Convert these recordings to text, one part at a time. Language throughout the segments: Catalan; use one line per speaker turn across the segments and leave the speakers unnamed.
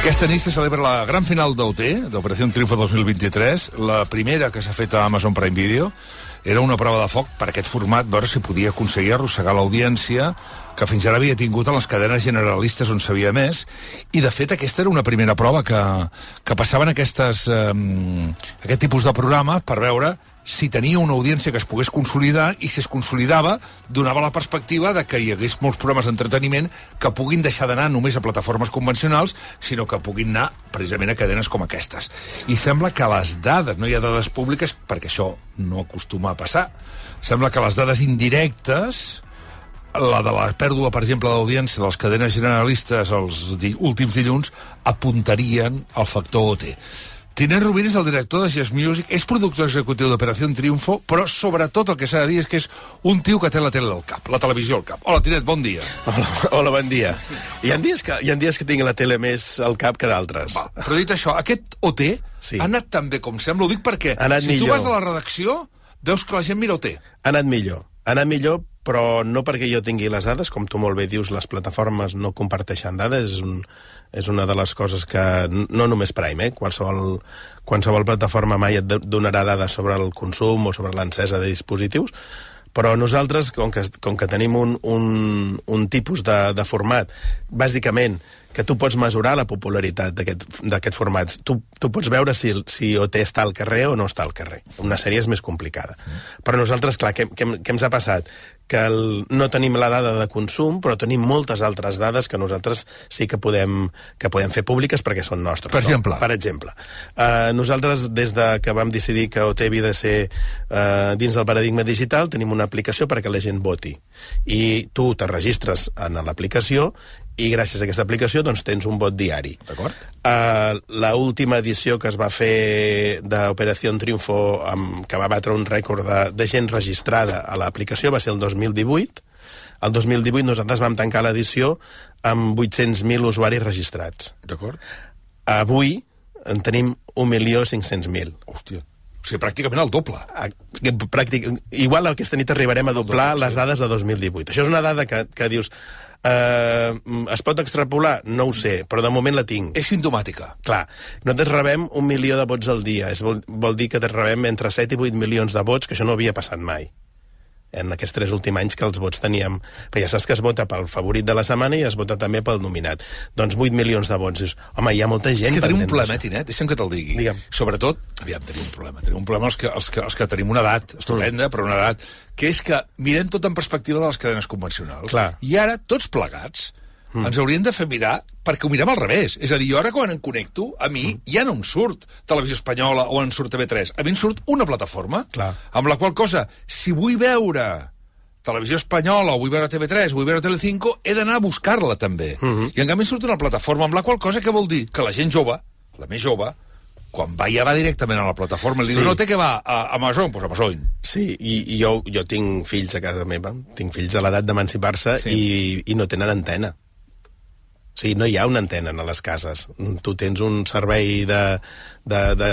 Aquesta nit se celebra la gran final d'OT, d'Operació Triunfo 2023, la primera que s'ha fet a Amazon Prime Video. Era una prova de foc per aquest format, veure si podia aconseguir arrossegar l'audiència que fins ara havia tingut a les cadenes generalistes on sabia més, i de fet aquesta era una primera prova que, que passaven aquestes, eh, aquest tipus de programes per veure si tenia una audiència que es pogués consolidar i si es consolidava donava la perspectiva de que hi hagués molts programes d'entreteniment que puguin deixar d'anar només a plataformes convencionals, sinó que puguin anar precisament a cadenes com aquestes. I sembla que les dades, no hi ha dades públiques, perquè això no acostuma a passar, sembla que les dades indirectes la de la pèrdua, per exemple, d'audiència de les cadenes generalistes els últims dilluns apuntarien al factor OT. Tinent Rovira és el director de Jazz Music, és productor executiu d'Operació Triunfo, però sobretot el que s'ha de dir és que és un tio que té la tele al cap, la televisió al cap. Hola, Tinent, bon dia.
Hola, hola bon dia. Hi ha, dies que, hi ha dies que tinc la tele més al cap que d'altres.
Però dit això, aquest OT sí. ha anat tan bé com sembla. Ho dic perquè si millor. tu vas a la redacció, veus que la gent mira OT.
Ha anat millor. Ha anat millor però no perquè jo tingui les dades, com tu molt bé dius, les plataformes no comparteixen dades, és, un, és una de les coses que, no només Prime, eh? qualsevol, qualsevol plataforma mai et donarà dades sobre el consum o sobre l'encesa de dispositius, però nosaltres, com que, com que tenim un, un, un tipus de, de format, bàsicament, que tu pots mesurar la popularitat d'aquest format. Tu, tu pots veure si, si OT està al carrer o no està al carrer. Una sèrie és més complicada. Però nosaltres, clar, què, què, què ens ha passat? Que el, no tenim la dada de consum, però tenim moltes altres dades que nosaltres sí que podem, que podem fer públiques perquè són nostres.
Per exemple?
No? Per exemple. Uh, nosaltres, des de que vam decidir que OT havia de ser uh, dins del paradigma digital, tenim una aplicació perquè la gent voti. I tu te registres en l'aplicació i gràcies a aquesta aplicació doncs, tens un vot diari.
D'acord.
Uh, la última edició que es va fer d'Operació Triunfo, amb, que va batre un rècord de, de gent registrada a l'aplicació, va ser el 2018. El 2018 nosaltres vam tancar l'edició amb 800.000 usuaris registrats.
D'acord.
Avui en tenim 1.500.000.
Hòstia, o sigui, pràcticament el doble.
Pràctic... Igual aquesta nit arribarem a doblar doble, les dades de 2018. Això és una dada que, que dius Eh, es pot extrapolar? No ho sé, però de moment la tinc.
És sintomàtica.
Clar. Nosaltres rebem un milió de vots al dia. Es vol, vol dir que rebem entre 7 i 8 milions de vots, que això no havia passat mai en aquests tres últims anys que els vots teníem... Perquè ja saps que es vota pel favorit de la setmana i es vota també pel nominat. Doncs 8 milions de vots. Dius, home, hi ha molta gent...
És que tenim un problema, eh, Tinet, deixa'm que te'l digui.
Digue'm.
Sobretot, aviam, tenim un problema. Tenim un problema els que, els que, els que tenim una edat estupenda, però una edat, que és que mirem tot en perspectiva de les cadenes convencionals.
Clar.
I ara, tots plegats, mm. ens haurien de fer mirar perquè ho mirem al revés. És a dir, jo ara quan em connecto, a mi mm. ja no em surt Televisió Espanyola o em surt TV3. A mi em surt una plataforma
Clar.
amb la qual cosa, si vull veure Televisió Espanyola o vull veure TV3 o vull veure Telecinco, he d'anar a buscar-la també.
Mm -hmm.
I en canvi surt una plataforma amb la qual cosa que vol dir que la gent jove, la més jove, quan va ja va directament a la plataforma. Li sí. diu, no té que va a Amazon, doncs Amazon.
Sí, i, i jo, jo tinc fills a casa meva, tinc fills a l'edat d'emancipar-se sí. i, i no tenen antena. O sigui, no hi ha una antena a les cases. Tu tens un servei de, de, de,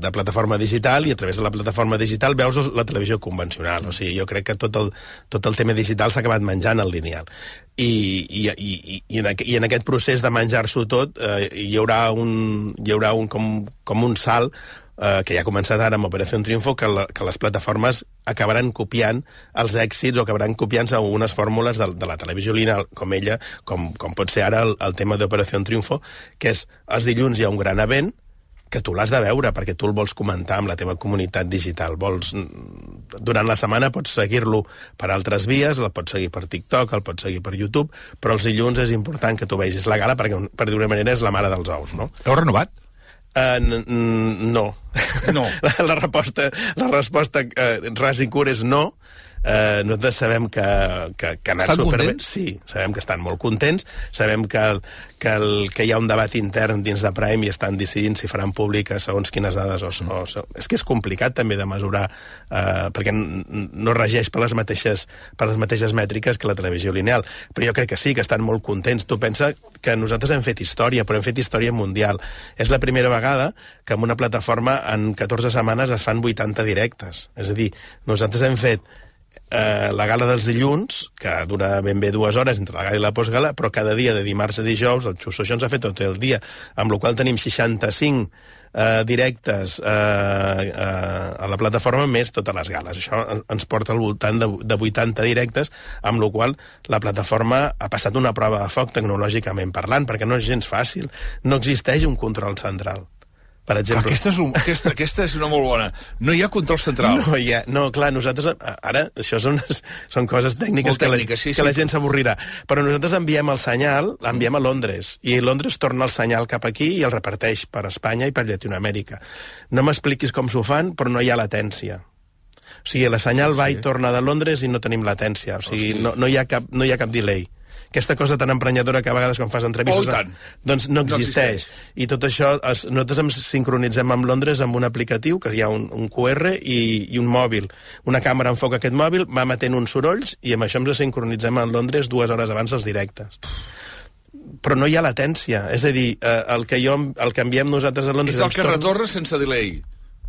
de plataforma digital i a través de la plataforma digital veus la televisió convencional. O sigui, jo crec que tot el, tot el tema digital s'ha acabat menjant el lineal. I, i, i, i, en, i en aquest procés de menjar-s'ho tot eh, hi haurà un, hi haurà un, com, com un salt eh, que ja ha començat ara amb Operació Triunfo, que, la, que les plataformes acabaran copiant els èxits o acabaran copiant algunes fórmules de, de la televisió lineal, com ella, com, com pot ser ara el, el tema d'Operació Triunfo, que és els dilluns hi ha un gran event, que tu l'has de veure perquè tu el vols comentar amb la teva comunitat digital. Vols, durant la setmana pots seguir-lo per altres vies, el pots seguir per TikTok, el pots seguir per YouTube, però els dilluns és important que tu vegis la gala perquè, per dir-ho mànera, és la mare dels ous, no?
Heu renovat?
Uh, no.
No.
la, la resposta, la resposta uh, ras i curt és no. Eh, nosaltres sabem que, que, que ha anat
Estan
superbé.
contents?
Sí, sabem que estan molt contents, sabem que, que, el, que hi ha un debat intern dins de Prime i estan decidint si faran públiques segons quines dades o, o, és que és complicat també de mesurar eh, perquè no regeix per les, mateixes, per les mateixes mètriques que la televisió lineal però jo crec que sí, que estan molt contents tu pensa que nosaltres hem fet història però hem fet història mundial és la primera vegada que en una plataforma en 14 setmanes es fan 80 directes és a dir, nosaltres hem fet eh, la gala dels dilluns, que dura ben bé dues hores entre la gala i la postgala, però cada dia de dimarts a dijous, el Xusso això ens ha fet tot el dia, amb la qual tenim 65 eh, directes eh, eh, a la plataforma més totes les gales. Això en- ens porta al voltant de, de 80 directes, amb la qual la plataforma ha passat una prova de foc tecnològicament parlant, perquè no és gens fàcil. No existeix un control central. Per exemple,
Aquesta és, un, aquesta, aquesta és una molt bona. No hi ha control central.
no, ja, no, clar, nosaltres... Ara, això són, són coses tècniques,
Molt
que, la,
sí,
que
sí.
la gent s'avorrirà. Però nosaltres enviem el senyal, l'enviem a Londres, i Londres torna el senyal cap aquí i el reparteix per Espanya i per Llatinoamèrica. No m'expliquis com s'ho fan, però no hi ha latència. O sigui, la senyal va i torna de Londres i no tenim latència. O sigui,
Hosti.
no, no, hi ha cap, no hi ha cap delay. Aquesta cosa tan emprenyadora que a vegades quan fas entrevistes...
Oh.
Doncs no
No
existeix.
existeix.
I tot això, es, nosaltres ens sincronitzem amb Londres amb un aplicatiu, que hi ha un, un QR i, i un mòbil. Una càmera enfoca aquest mòbil, va emetent uns sorolls i amb això ens sincronitzem amb Londres dues hores abans dels directes. Però no hi ha latència. És a dir, eh, el, que jo, el que enviem nosaltres a Londres...
És el que
torna-
retorna sense delay.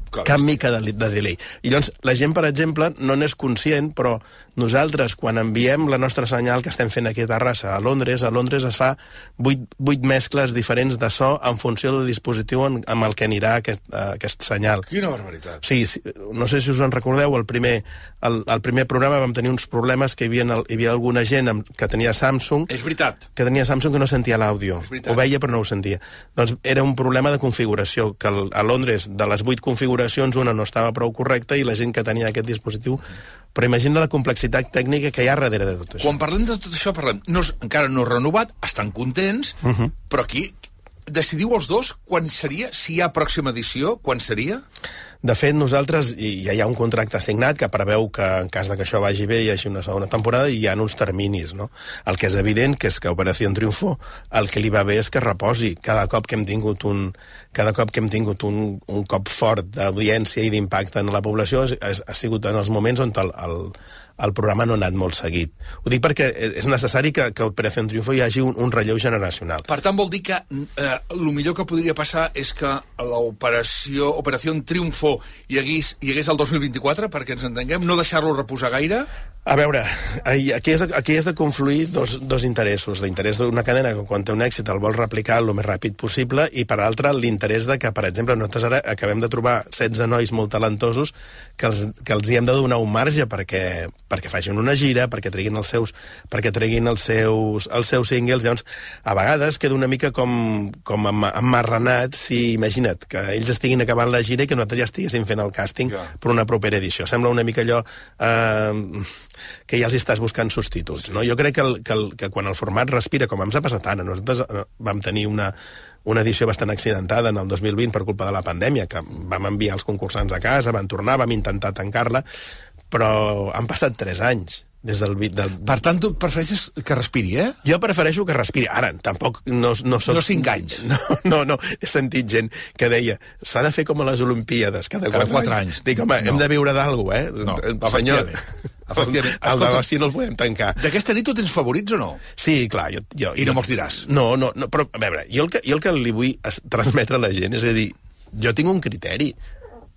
Clar,
cap mica de, de delay. I llavors, la gent, per exemple, no n'és conscient, però nosaltres, quan enviem la nostra senyal que estem fent aquí a Terrassa, a Londres, a Londres es fa vuit, vuit mescles diferents de so en funció del dispositiu en, amb el que anirà aquest, uh, aquest senyal.
Quina barbaritat.
Sí, sí, no sé si us en recordeu, el primer, el, el primer programa vam tenir uns problemes que hi havia, hi havia alguna gent amb, que tenia Samsung
És veritat.
que tenia Samsung que no sentia l'àudio. Ho veia però no ho sentia. Doncs era un problema de configuració, que el- a Londres de les vuit configuracions una no estava prou correcta i la gent que tenia aquest dispositiu... Però imagina la complexitat tècnica que hi ha darrere de tot això.
Quan parlem de tot això, parlem... No, encara no és renovat, estan contents, uh -huh. però aquí decidiu els dos quan seria, si hi ha pròxima edició, quan seria?
De fet, nosaltres ja hi ha un contracte signat que preveu que en cas de que això vagi bé hi hagi una segona temporada i hi ha uns terminis, no? El que és evident que és que Operació Triunfo el que li va bé és que reposi. Cada cop que hem tingut un, cada cop que hem tingut un, un cop fort d'audiència i d'impacte en la població és, ha sigut en els moments on el, el, el programa no ha anat molt seguit. Ho dic perquè és necessari que, que Operació Triunfo hi hagi un, un relleu generacional.
Per tant, vol dir que eh, millor que podria passar és que l'operació Operació Triunfo hi hagués, hi hagués el 2024, perquè ens entenguem, no deixar-lo reposar gaire?
A veure, aquí és, de, aquí és de confluir dos, dos interessos. L'interès d'una cadena que quan té un èxit el vol replicar el més ràpid possible i, per altra, l'interès de que, per exemple, nosaltres ara acabem de trobar 16 nois molt talentosos que els, que els hi hem de donar un marge perquè, perquè facin una gira, perquè treguin els seus, perquè treguin els seus, els seus singles. Llavors, a vegades queda una mica com, com emmarranat si, imagina't, que ells estiguin acabant la gira i que nosaltres ja estiguéssim fent el càsting
Ja.
per una propera edició. Sembla una mica allò eh, que ja els estàs buscant substituts. No? Jo crec que, el, que, el, que quan el format respira, com ens ha passat ara, nosaltres eh, vam tenir una, una edició bastant accidentada en el 2020 per culpa de la pandèmia, que vam enviar els concursants a casa, van tornar, vam intentar tancar-la, però han passat 3 anys des del, del,
Per tant, tu prefereixes que respiri, eh?
jo prefereixo que respiri. Ara, tampoc no, no soc...
No cinc anys.
No, no, no. He sentit gent que deia s'ha de fer com a les Olimpíades, cada,
Cada
quatre,
quatre anys.
Dic, home,
No.
hem de viure d'algú, eh?
No,
senyor,
efectivament.
El
Escolta-
negoci no el podem tancar.
D'aquesta nit tu tens favorits o no?
Sí, clar, jo... jo
I no me'ls diràs.
No, no, no, però, a veure, jo el, que, jo el que li vull transmetre a la gent és a dir, jo tinc un criteri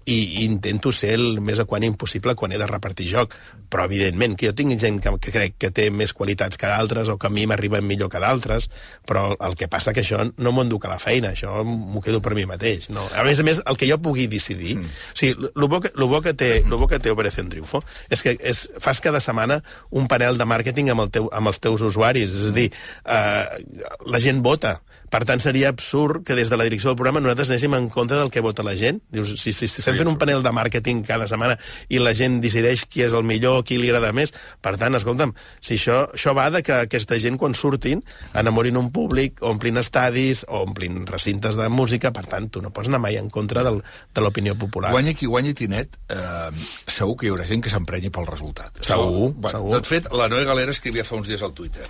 i, intento ser el més equànim possible quan he de repartir joc, però evidentment que jo tinc gent que, que crec que té més qualitats que d'altres o que a mi m'arriben millor que d'altres, però el que passa que això no m'ho enduc a la feina, això m'ho quedo per mi mateix. No? A més a més, el que jo pugui decidir... Mm. O sigui, el bo, que, lo bo, que té, lo bo que té Operació Triunfo és que és, fas cada setmana un panel de màrqueting amb, el teu, amb els teus usuaris, és a dir, eh, la gent vota. Per tant, seria absurd que des de la direcció del programa nosaltres anéssim en compte del que vota la gent. Dius, si, si, si estem fent un panel de màrqueting cada setmana i la gent decideix qui és el millor, qui li agrada més. Per tant, escolta'm, si això, això va de que aquesta gent, quan surtin, enamorin un públic, omplin estadis, o omplin recintes de música, per tant, tu no pots anar mai en contra del, de l'opinió popular.
Guanya qui guanyi Tinet, eh, segur que hi haurà gent que s'emprenyi pel resultat.
Segur,
Això,
segur.
De fet, la Noé Galera escrivia fa uns dies al Twitter.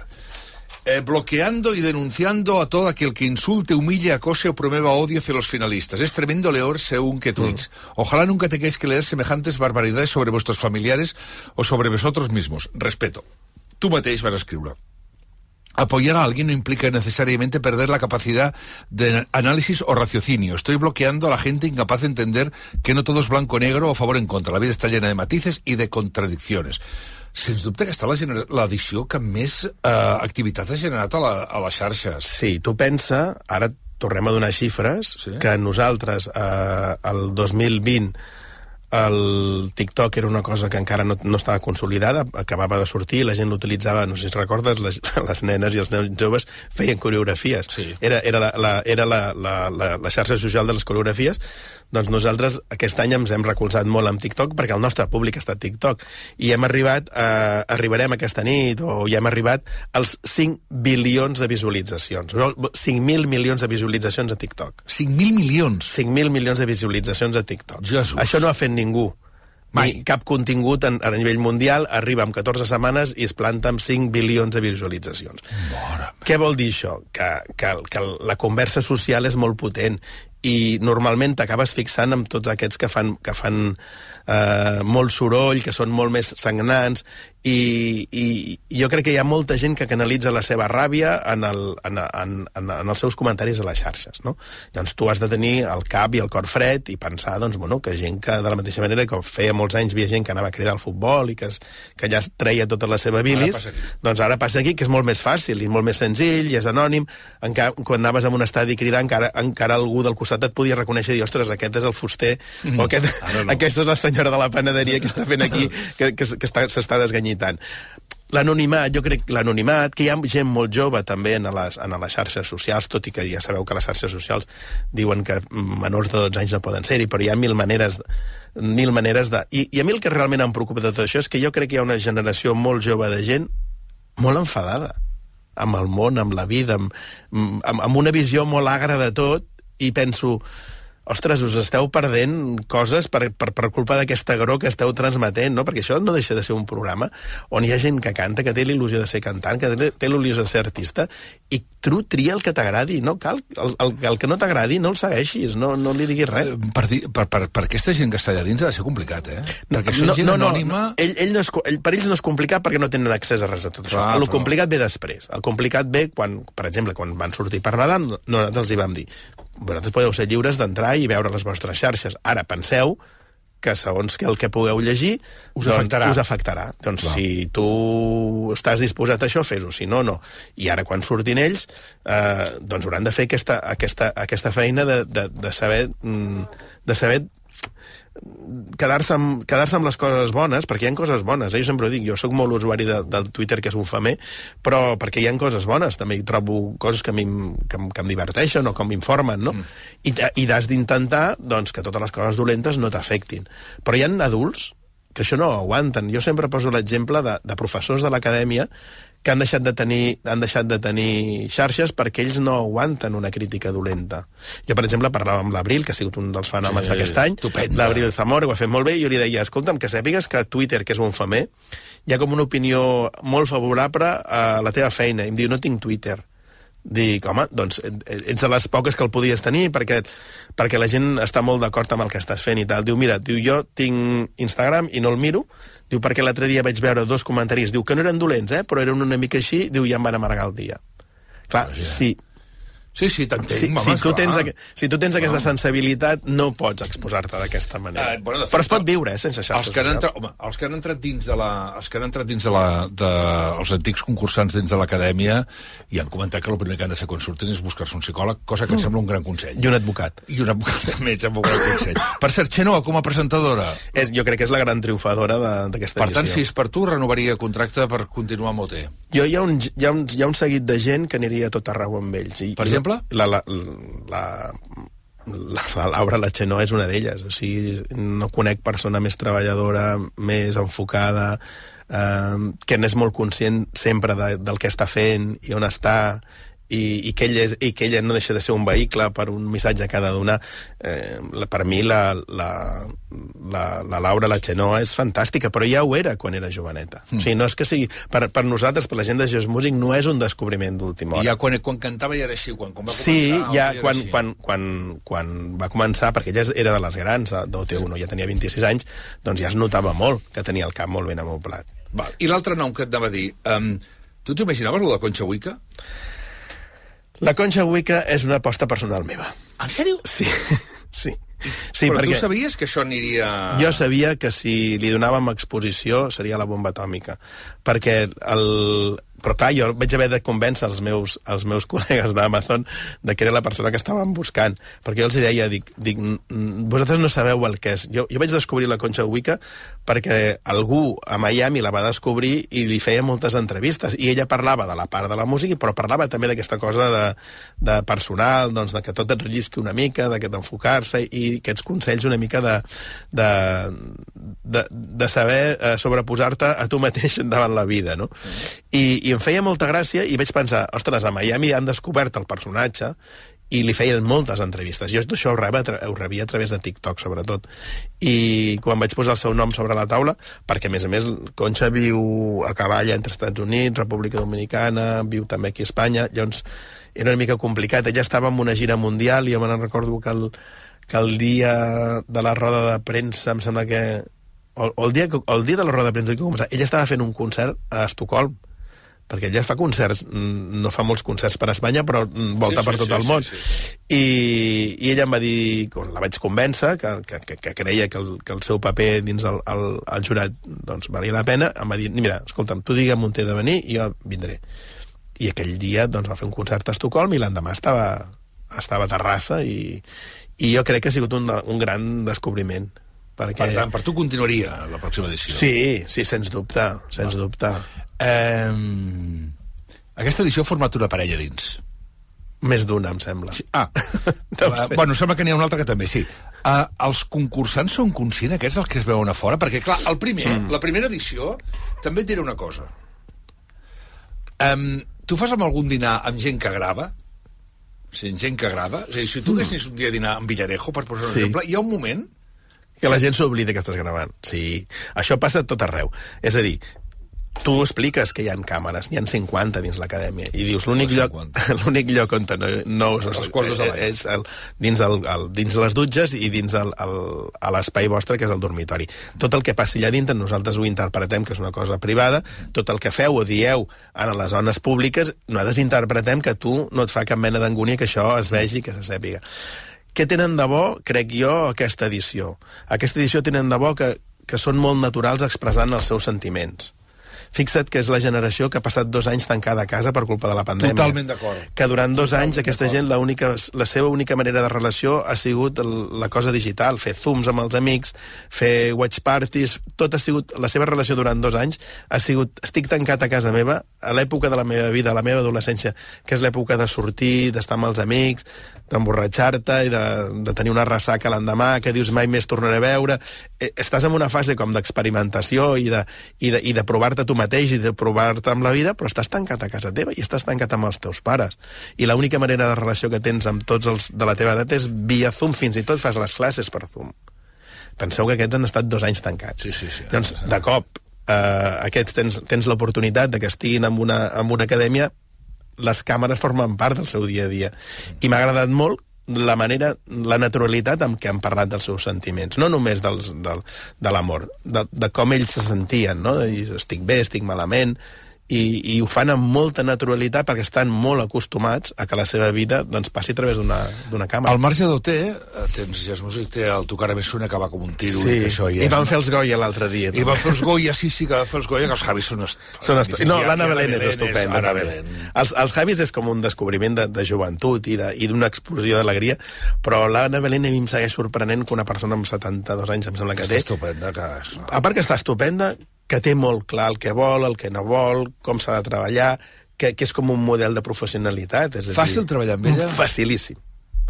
Eh, bloqueando y denunciando a todo aquel que insulte, humille, acose o promueva odio hacia los finalistas. Es tremendo leer según qué tweets. Ojalá nunca tengáis que leer semejantes barbaridades sobre vuestros familiares o sobre vosotros mismos. Respeto. Tu mateix vas escriure. Apoyar a alguien no implica necesariamente perder la capacidad de análisis o raciocinio. Estoy bloqueando a la gente incapaz de entender que no todo es blanco o negro o favor en contra. La vida está llena de matices y de contradicciones. Sens dubte la gener- l'edició que més eh, activitat ha generat a, la, a les xarxes.
Sí, tu pensa, ara tornem a donar xifres,
Sí.
que nosaltres, eh, el 2020, el TikTok era una cosa que encara no, no estava consolidada, acabava de sortir, la gent l'utilitzava, no sé si recordes, les, les nenes i els nens joves feien coreografies.
Sí.
Era, era, la, la, era la, la, la, la xarxa social de les coreografies. Doncs nosaltres aquest any ens hem recolzat molt amb TikTok perquè el nostre públic està a TikTok i hem arribat, eh, arribarem aquesta nit o ja hem arribat als 5 bilions de visualitzacions. 5.000 milions de visualitzacions a TikTok.
5.000 milions.
5.000 milions de visualitzacions a TikTok.
Jesús.
Això no ha fet ningú.
Mai.
Ni cap contingut en, a nivell mundial arriba amb 14 setmanes i es planta amb 5 bilions de visualitzacions. Què vol dir això? Que, que, que la conversa social és molt potent i normalment t'acabes fixant amb tots aquests que fan, que fan eh, molt soroll, que són molt més sagnants, i, i jo crec que hi ha molta gent que canalitza la seva ràbia en, el, en, en, en, en els seus comentaris a les xarxes, no? Llavors tu has de tenir el cap i el cor fred i pensar, doncs, bueno, que gent que de la mateixa manera que feia molts anys havia gent que anava a cridar al futbol i que, es, que ja es treia tota la seva bilis,
aquí.
doncs ara passa aquí, que és molt més fàcil i molt més senzill, i és anònim. Encara, quan anaves a un estadi a cridar, encara, encara algú del costat et podia reconèixer i dir, ostres, aquest és el fuster, o aquest,
Ara no.
aquesta és la senyora de la panaderia que està fent aquí, que, que, que està- s'està desganyitant. L'anonimat, jo crec que l'anonimat, que hi ha gent molt jove també en les, en les xarxes socials, tot i que ja sabeu que les xarxes socials diuen que menors de 12 anys no poden ser-hi, però hi ha mil maneres mil maneres de... I, I a mi el que realment em preocupa de tot això és que jo crec que hi ha una generació molt jove de gent molt enfadada amb el món, amb la vida, amb, amb, amb una visió molt agra de tot, i penso, ostres, us esteu perdent coses per, per, per culpa d'aquesta agró que esteu transmetent, no? Perquè això no deixa de ser un programa on hi ha gent que canta, que té l'il·lusió de ser cantant, que té, l'il·lusió de ser artista, i tu tria el que t'agradi, no cal. El, el, el que no t'agradi no el segueixis, no, no li diguis res.
Eh, Per, per, per, per aquesta gent que està allà dins ha de ser complicat, eh? Perquè això
no,
gent
no, no,
anònima...
no. Ell, ell no és, ell, per ells no és complicat perquè no tenen accés a res de tot això.
Clar,
el
però-
complicat ve després. El complicat ve quan, per exemple, quan van sortir per Nadal, no- nosaltres els hi vam dir vosaltres podeu ser lliures d'entrar i veure les vostres xarxes. Ara penseu que segons que el que pugueu llegir
Us afectarà.
Us afectarà. Doncs
Clar.
si tu estàs disposat a això, fes-ho. Si no, no. I ara, quan surtin ells, eh, doncs hauran de fer aquesta, aquesta, aquesta feina de, de, de saber... mm, de saber quedar-se amb, quedar amb les coses bones, perquè hi ha coses bones, eh? jo sempre ho dic, jo sóc molt usuari de, del Twitter, que és un famer, però perquè hi ha coses bones, també hi trobo coses que, a mi que, que em diverteixen o que m'informen, no? Mm. I, i has d'intentar doncs, que totes les coses dolentes no t'afectin. Però hi ha adults que això no ho aguanten. Jo sempre poso l'exemple de, de professors de l'acadèmia que han deixat, de tenir, han deixat de tenir xarxes perquè ells no aguanten una crítica dolenta. Jo, per exemple, parlava amb l'Abril, que ha sigut un dels fenòmens
Sí,
d'aquest any, l'Abril Zamora, ho ha fet molt bé, i jo li deia, escolta'm, que sàpigues que Twitter, que és un famer, hi ha com una opinió molt favorable a la teva feina. I em diu, no tinc Twitter. Dic, home, doncs ets de les poques que el podies tenir perquè, perquè la gent està molt d'acord amb el que estàs fent i tal. Diu, mira, diu, jo tinc Instagram i no el miro, diu, perquè l'altre dia vaig veure dos comentaris, diu, que no eren dolents, eh, però eren una mica així, diu, ja em van amargar el dia. Clar,
Vaja.
sí,
Sí, sí, t'entenc,
si,
home,
si, tu tens, aqu- si tu tens aquesta sensibilitat, no pots exposar-te d'aquesta manera.
Eh, bueno, fet,
Però es pot viure, eh, sense
els
xarxes
que, han entrat, home, els que han entrat dins de la, els que han entrat dins de la, de, els antics concursants dins de l'acadèmia i han comentat que el primer que han de fer quan surtin és buscar-se un psicòleg, cosa que em sembla un gran consell.
I un advocat.
I un advocat també em sembla un gran consell. Per cert, Xenoa, com a presentadora,
És, jo crec que és la gran triomfadora d'aquesta
per tant,
edició.
si és per tu, renovaria contracte per continuar amb OT.
Jo hi ha, un, hi, ha un, hi ha un seguit de gent que aniria tot arreu amb ells. I,
Per
i
exemple?
La, la, la, la, la Laura Latxenó és una d'elles. O sigui, no conec persona més treballadora, més enfocada, eh, que n'és molt conscient sempre de, del que està fent i on està i, i, que ella és, i que ella no deixa de ser un vehicle per un missatge que ha de donar. Eh, la, per mi la, la, la, la Laura Latxenó és fantàstica, però ja ho era quan era joveneta. Mm. O sigui, no és que sigui... Per, per nosaltres, per la gent de Geos Music, no és un descobriment d'última hora.
I ja quan, quan cantava ja era així, quan, quan va començar...
Sí, ja, quan, quan, quan, quan va començar, perquè ella era de les grans d'OT1, ja tenia 26 anys, doncs ja es notava molt que tenia el cap molt ben amoblat.
Val. I l'altre nom que et anava a dir... Um, tu t'imaginaves lo de Concha Huica?
La Concha Huica és una aposta personal meva.
En sèrio?
Sí, sí. Sí,
Però
perquè
tu sabies que això aniria...
jo sabia que si li donàvem exposició seria la bomba atòmica, perquè el, però clar, jo vaig haver de convèncer els meus, els meus col·legues d'Amazon de que era la persona que estàvem buscant, perquè jo els deia, dic, dic vosaltres no sabeu el que és. Jo, jo vaig descobrir la Concha Wicca perquè algú a Miami la va descobrir i li feia moltes entrevistes, i ella parlava de la part de la música, però parlava també d'aquesta cosa de, de personal, doncs, de que tot et rellisqui una mica, de que d'enfocar-se, i aquests consells una mica de, de, de, de saber eh, sobreposar-te a tu mateix davant la vida, no? I, I em feia molta gràcia i vaig pensar, ostres, a Miami han descobert el personatge i li feien moltes entrevistes. Jo això ho rebia, ho rebia a través de TikTok, sobretot. I quan vaig posar el seu nom sobre la taula, perquè, a més a més, Concha viu a cavall entre Estats Units, República Dominicana, viu també aquí a Espanya, llavors era una mica complicat. Ella estava en una gira mundial i jo me'n recordo que el, que el dia de la roda de premsa, em sembla que... O, o el, dia, el dia de la roda de premsa ella estava fent un concert a Estocolm, perquè ella fa concerts, no fa molts concerts per Espanya, però volta sí, sí, per tot sí, el món. Sí, sí. I, I ella em va dir, quan la vaig convèncer, que, que, que, que creia que el, que el seu paper dins el, el, el jurat doncs, valia la pena, em va dir, mira, escolta'm, tu digue'm on t'he de venir i jo vindré. I aquell dia doncs, va fer un concert a Estocolm i l'endemà estava, estava a Terrassa i, i jo crec que ha sigut un, un gran descobriment.
Perquè... Per tant, per tu continuaria la pròxima edició.
Sí, sí, sens dubte, sens Va. dubte.
Eh, aquesta edició ha format una parella dins.
Més d'una, em sembla.
Sí. Ah, no uh, bueno, sembla que n'hi ha una altra que també, sí. Uh, els concursants són conscients aquests dels que es veuen a fora? Perquè, clar, el primer, mm. la primera edició també et diré una cosa. Um, tu fas amb algun dinar amb gent que grava? Sí, gent que grava? És a dir, si tu mm. un dia a dinar amb Villarejo, per posar un sí. exemple, hi ha un moment
que la gent s'oblida que estàs gravant. Sí, això passa tot arreu. És a dir, tu expliques que hi ha càmeres, n'hi ha 50 dins l'acadèmia, i dius, l'únic lloc, l'únic lloc on no, no
els quartos de
és el, dins, el, el, dins les dutxes i dins el, el, a l'espai vostre, que és el dormitori. Tot el que passi allà dintre, nosaltres ho interpretem, que és una cosa privada, tot el que feu o dieu en les zones públiques, nosaltres interpretem que tu no et fa cap mena d'angúnia que això es vegi, que se sàpiga. Què tenen de bo, crec jo, aquesta edició? Aquesta edició tenen de bo que, que són molt naturals expressant els seus sentiments Fixa't que és la generació que ha passat dos anys tancada a casa per culpa de la pandèmia.
Totalment d'acord.
Que durant dos Totalment anys aquesta gent, la, única, la seva única manera de relació ha sigut la cosa digital, fer zooms amb els amics, fer watch parties, tot ha sigut, la seva relació durant dos anys ha sigut, estic tancat a casa meva, a l'època de la meva vida, a la meva adolescència, que és l'època de sortir, d'estar amb els amics, d'emborratxar-te i de, de tenir una ressaca l'endemà, que dius mai més tornaré a veure. Eh, estàs en una fase com d'experimentació i de, i de, i de provar-te tu mateix i de provar-te amb la vida, però estàs tancat a casa teva i estàs tancat amb els teus pares. I l'única manera de relació que tens amb tots els de la teva edat és via Zoom, fins i tot fas les classes per Zoom. Penseu que aquests han estat dos anys tancats.
Sí, sí, sí.
Doncs, de cop, eh, aquests tens, tens l'oportunitat de que estiguin en una, en una acadèmia les càmeres formen part del seu dia a dia. I m'ha agradat molt la manera, la naturalitat amb què han parlat dels seus sentiments, no només dels, del, de l'amor, de, de com ells se sentien, no? De dir, estic bé, estic malament, i, i ho fan amb molta naturalitat perquè estan molt acostumats a que la seva vida doncs, passi a través d'una càmera.
Al marge d'OT, eh, tens Jazz Music, té el Tocar a Messuna que va com un tiro.
Sí,
i, això
ja i van fer els Goya l'altre dia.
I van fer els Goya, sí, sí, que van fer els Goya, que els Javis són... Est...
són est... No, l'Anna Belén és estupenda. Anna Belén. Els, els Javis és com un descobriment de, de joventut i d'una explosió d'alegria, però l'Anna Belén a mi em segueix sorprenent que una persona amb 72 anys, em sembla que, que té...
estupenda. Que...
A part que està estupenda, que té molt clar el que vol, el que no vol, com s'ha de treballar, que, que és com un model de professionalitat. És
Fàcil dir, treballar amb ella?
Facilíssim.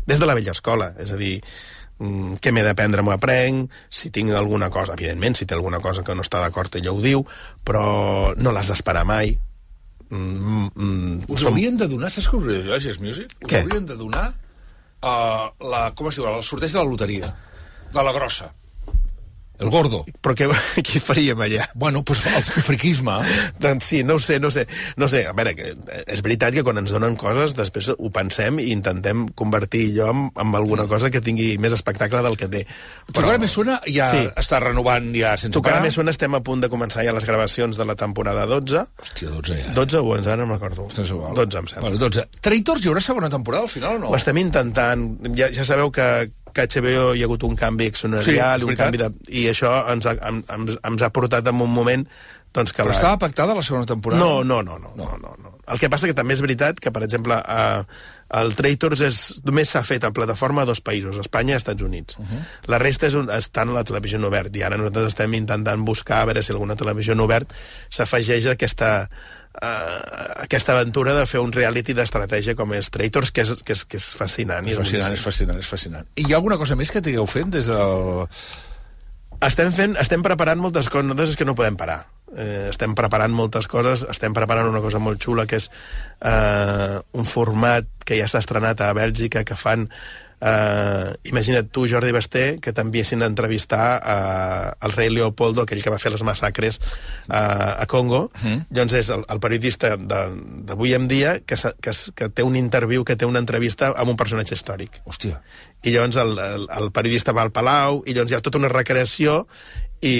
des de la vella escola, és a dir, mm, què m'he d'aprendre m'ho aprenc, si tinc alguna cosa, evidentment, si té alguna cosa que no està d'acord ella ho diu, però no l'has d'esperar mai. Mm, mm,
Us
som-
haurien de donar, saps què us Jazz Music? Us
Què?
haurien de donar uh, la, com es diu, el sorteig de la loteria, de la grossa. El gordo.
Però què, què faríem allà?
Bueno, pues el friquisme.
Doncs sí, no ho sé, no ho sé. No ho sé, a veure, que és veritat que quan ens donen coses, després ho pensem i intentem convertir allò en, en alguna cosa que tingui més espectacle del que té.
Però ara més suena, ja
Sí.
està renovant ja sense
Tu que ara
parar.
més sona estem a punt de començar ja les gravacions de la temporada 12.
Hòstia, 12 ja.
12 o 11, ara no me'n recordo.
És igual.
12, em sembla.
Bueno, 12. Traitors, hi haurà segona temporada al final o no?
Ho estem intentant. Ja, ja sabeu que, que a HBO hi ha hagut un canvi
Sí,
accionarial,
és
un canvi de... I això ens ha, ens, ens ha portat en un moment doncs, que
Però
la...
estava pactada la segona temporada?
No, no, no, no, no, no, no. El que passa que també és veritat que, per exemple, eh, el Traitors és, només s'ha fet en plataforma a dos països, Espanya i Estats Units. Uh -huh. La resta és està en la televisió en obert, i ara nosaltres estem intentant buscar a veure si alguna televisió en obert s'afegeix a aquesta, uh, aquesta aventura de fer un reality d'estratègia com és Traitors, que és, que és, que és fascinant.
És fascinant, és fascinant, és fascinant. I hi ha alguna cosa més que estigueu fent des del...
Estem, fent, estem preparant moltes coses, nosaltres és que no podem parar. Eh, estem preparant moltes coses, estem preparant una cosa molt xula, que és eh, un format que ja s'ha estrenat a Bèlgica, que fan... Eh, imagina't tu, Jordi Basté, que t'enviessin a entrevistar eh, el rei Leopoldo, aquell que va fer les massacres eh, a Congo. Mm. Doncs és el, el periodista d'avui en dia que, que, que té un interviu, que té una entrevista amb un personatge històric
Hòstia.
i llavors el, el, el periodista va al Palau i llavors hi ha tota una recreació i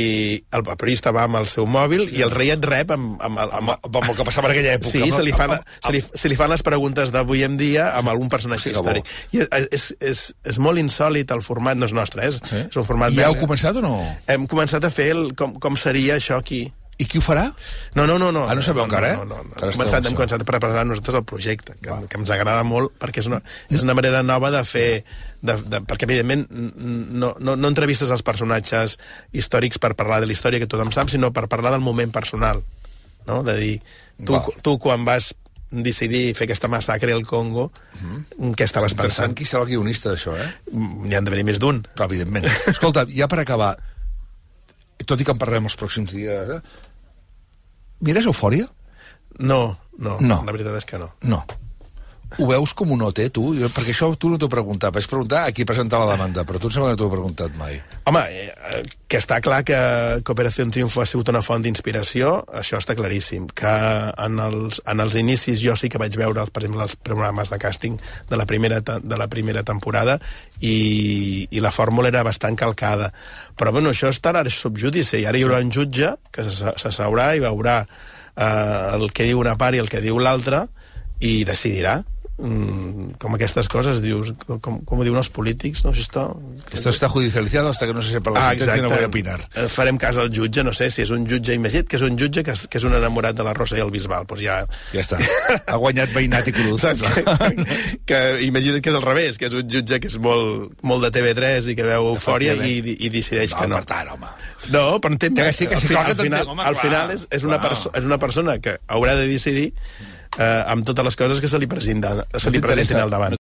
el periodista va amb el seu mòbil sí. i el rei et rep amb, amb, amb, amb,
Amb, el que passava en aquella època.
Sí, se li, fan,
amb-
se, li, se li fan les preguntes d'avui en dia amb algun personatge
bo.
històric. I és, és, és, és molt insòlid el format, no és nostre, és,
Sí?
és un format...
I ja heu començat o no?
Hem començat a fer el, com, com seria això aquí.
I qui ho farà?
No, no, no. no
Ah, no sabeu encara, eh?
No, no, no. Hem, començat, hem
en
començat a preparar nosaltres el projecte, que, que ens agrada molt, perquè és una, és una manera nova de fer... De, de, perquè, evidentment, no, no, no entrevistes els personatges històrics per parlar de la història que tothom sap, sinó per parlar del moment personal. No? De dir, tu, tu quan vas decidir fer aquesta massacre al Congo, què estaves pensant?
qui serà el guionista d'això, eh?
N'hi han d'haver més d'un.
Evidentment. Escolta, ja per acabar, tot i que en parlem els pròxims dies, eh? Mires Eufòria?
No, no,
No.
la veritat és que no.
No. Ho veus com un OT, tu? Perquè això tu no t'ho he preguntat. Vaig preguntar a qui presenta la demanda, però tu em sembla que no t'ho he preguntat mai.
Home, eh, que està clar que, que Operació Triunfo ha sigut una font d'inspiració, això està claríssim. Que en els, en els inicis jo sí que vaig veure, per exemple, els programes de càsting de la primera, de la primera temporada i, i la fórmula era bastant calcada. Però, bueno, això estarà ara sub judici, i ara hi haurà un jutge que se- s'asseurà i veurà eh, el que diu una part i el que diu l'altra i decidirà mm, com aquestes coses, dius, com, com ho diuen els polítics, no? Si esto,
Esto está judicializado hasta que no se sepa la
Ah,
sentencia, no voy a opinar.
Eh, Farem cas al jutge, no sé si és un jutge imagina't que és un jutge que és, que és un enamorat de la Rosa i el Bisbal, doncs ja...
Ja està. Ha guanyat Veïnat i Cruz.
Saps? Que, que imagina't que és al revés, que és un jutge que és molt, molt de TV3 i que veu eufòria i, i decideix que
No,
no.
per tant, home.
No, però entenc...
Que sí, que
al, final,
que
al final, és, és, una perso és una persona que haurà de decidir eh, amb totes les coses que se li presentin, se li presentin al davant.